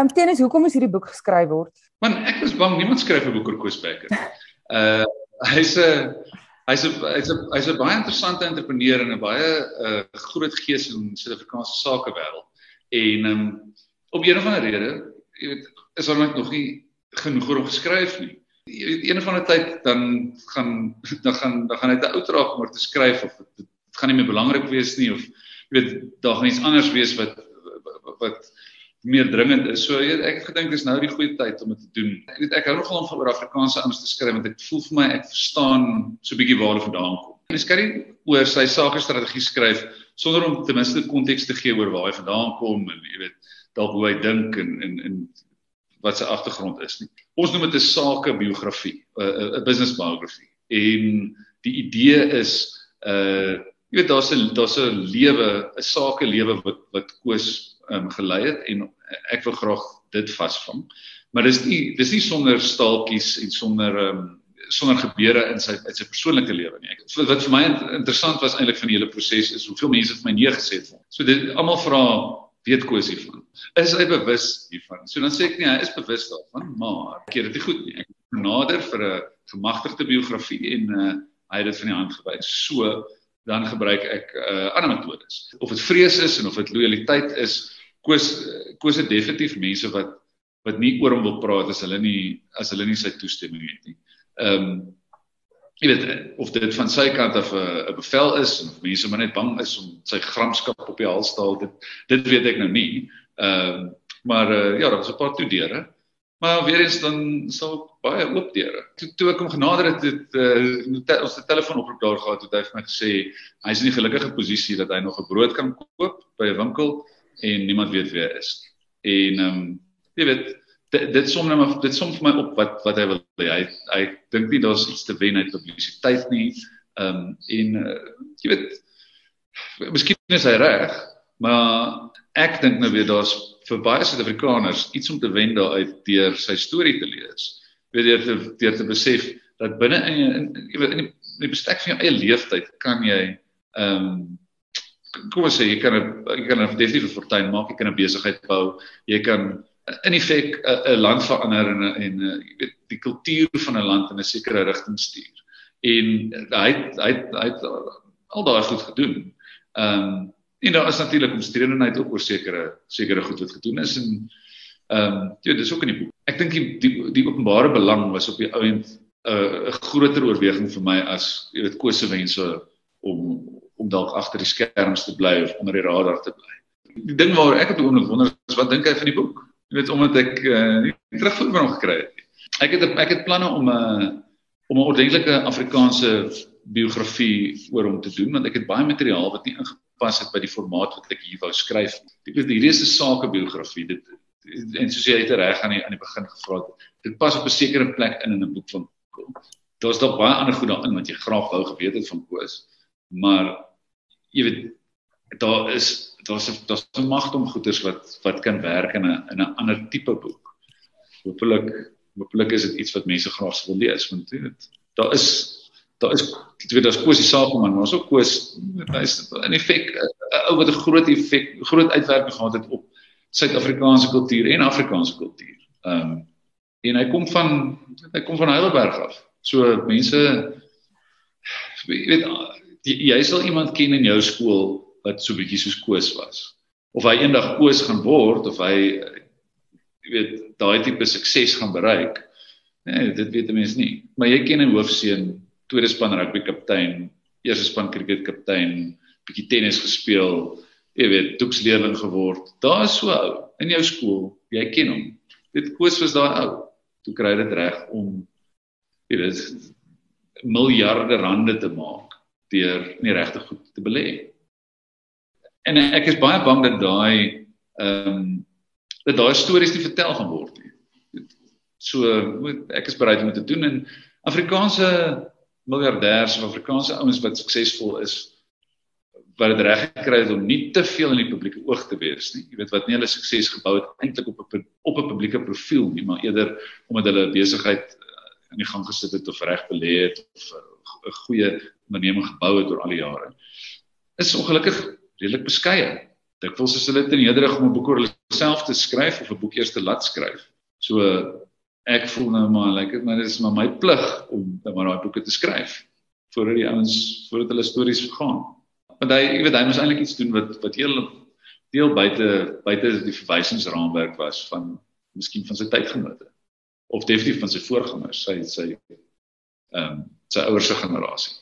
um, tennis, hoekom is hierdie boek geskryf word? Man, ek was bang niemand skryf 'n boek oor Koos Becker. Uh hy's 'n hy's 'n hy's 'n hy's 'n baie interessante entrepreneur en 'n baie uh groot gees in Suid-Afrikaanse sakewêreld. En um op een of ander rede, jy weet, is daar net nog nie genoeg oor hom geskryf nie. Jy weet, een of ander tyd dan gaan dan gaan dan gaan hy om oor te skryf of dit gaan nie meer belangrik wees nie of jy weet, daar gaan iets anders wees wat wat, wat meer dringend is. So ek ek gedink dis nou die goeie tyd om dit te doen. Ek weet ek hou nogal van oor Afrikaanse ouens te skryf want ek voel vir my ek verstaan so 'n bietjie waar hulle vandaan kom. En ek skryf oor sy sake strategie skryf sonder om ten minste konteks te gee oor waar hy vandaan kom en jy weet dalk hoe hy dink en en en wat sy agtergrond is nie. Ons noem dit 'n sake biografie, 'n business biography. En die idee is uh jy weet daar's 'n daar's 'n lewe, 'n sake lewe wat wat koes um, gelei het en ek wil graag dit vasvang. Maar dis nie dis nie sonder staaltjies en sonder um, sonder gebeure in sy in sy persoonlike lewe nie. Ek, wat vir my interessant was eintlik van die hele proses is hoeveel mense het my nee gesê het. So dit almal vra weet koes hiervan. Is hy bewus hiervan? So dan sê ek nee, hy is bewus daarvan, maar ek keer dit nie goed nie. Ek nader vir 'n gemagtigde biografie en uh, hy het dit van die hand gewys. So dan gebruik ek uh, ander metodes. Of dit vrees is en of dit lojaliteit is, koos koos dit definitief mense wat wat nie oor hom wil praat as hulle nie as hulle nie sy toestemming het nie. Ehm um, jy weet of dit van sy kant af 'n 'n bevel is of mense maar net bang is om sy gramskap op die hals te haal dit dit weet ek nou nie. Ehm um, maar uh, ja, daar was 'n paar toe deure. Maar weer eens dan sal baie oop deure. Toe toe ek hom genader het het uh, ons 'n telefoonoproep daar gehad het hy vir my gesê hy's in 'n gelukkige posisie dat hy nog 'n brood kan koop by 'n winkel en niemand weet wie hy is. En ehm um, jy weet dit, dit som net nou maar dit som vir my op wat wat hy wil hê. Hy hy dink nie daar's iets te wen uit publisiteit nie. Ehm um, en uh, jy weet miskien is hy reg, maar ek dink nou weer daar's vir baie Suid-Afrikaners iets om te wen daaruit deur sy storie te lees. Weet jy deur deur te besef dat binne in jy weet in die, in die bestek van jou eie lewenstyd kan jy ehm um, kom ons sê jy kan 'n jy kan 'n definitief 'n fortuin maak, jy kan 'n besigheid bou, jy kan in effek 'n land verander en en jy weet die kultuur van 'n land in 'n sekere rigting stuur. En hy hy hy het al daai goed gedoen. Ehm um, en daar is natuurlik omstredenheid ook oor sekere sekere goed wat gedoen is en ehm um, ja, dis ook in die boek. Ek dink die, die die openbare belang was op die ouend 'n uh, groter oorweging vir my as jy weet kose wense om om dalk agter die skerms te bly of onder die radar te bly. Die ding waar ek op die oomblik wonder is wat dink hy van die boek? Jy weet omdat ek uh, nie terugvoer van hom gekry het nie. Ek het ek het planne om 'n uh, om 'n ordentlike Afrikaanse biografie oor hom te doen want ek het baie materiaal wat nie ingepas het by die formaat wat ek hier wou skryf. Ek weet hierdie is 'n sakebiografie. Dit en soos jy het reg aan die aan die begin gevra het, dit pas op 'n sekere plek in in 'n boek van Daar's dalk baie ander goed daarin wat jy graag wou geweet het van Koos, maar jy weet daar is daar's 'n daar's 'n magdom goeders wat wat kan werk in 'n in 'n ander tipe boek. Hoopelik hoopelik is dit iets wat mense graag sou wil lees want jy weet daar is daar is jy weet daar's kosie saak man maar ons ook koos hy's in effek 'n ou wat 'n groot effek groot uitwerking gehad het op Suid-Afrikaanse kultuur en Afrikaanse kultuur. Ehm um, en hy kom van hy kom van Heidelberg af. So mense jy weet jy, sal iemand ken in jou skool wat so bietjie soos Koos was. Of hy eendag Koos gaan word of hy jy weet daai tipe sukses gaan bereik. Nee, dit weet 'n mens nie. Maar jy ken 'n hoofseun, tweede span rugby kaptein, eerste span cricket kaptein, bietjie tennis gespeel, jy weet, doeksleerling geword. Daar is so ou in jou skool, jy ken hom. Dit Koos was daai ou. Toe kry dit reg om jy weet miljarde rande te maak deur nie regtig goed te belê. En ek is baie bang dat daai ehm um, dat daai stories nie vertel gaan word nie. So ek is bereid om dit te doen en Afrikaanse miljardêers of Afrikaanse ouens wat suksesvol is wat dit reg gekry het om nie te veel in die publieke oog te wees nie. Jy weet wat nie hulle sukses gebou het eintlik op 'n op 'n publieke profiel nie, maar eerder omdat hulle besigheid in die gang gesit het of reg belê het of 'n goeie onderneming gebou het oor al die jare. Is ongelukkig redelik beskeie. Dikwels is hulle te nederig om 'n boek oor hulle self te skryf of 'n boek eers te laat skryf. So ek voel nou maar like dit maar dit is maar my plig om dan maar daai boeke te skryf voordat die ouens voordat hulle stories gaan. Want hy jy weet hy moes eintlik iets doen wat wat heel deel buite buite die verwysingsraamwerk was van miskien van sy tydgenote of definitief van sy voorgangers, sy sy ehm um, sy ouers se generasie.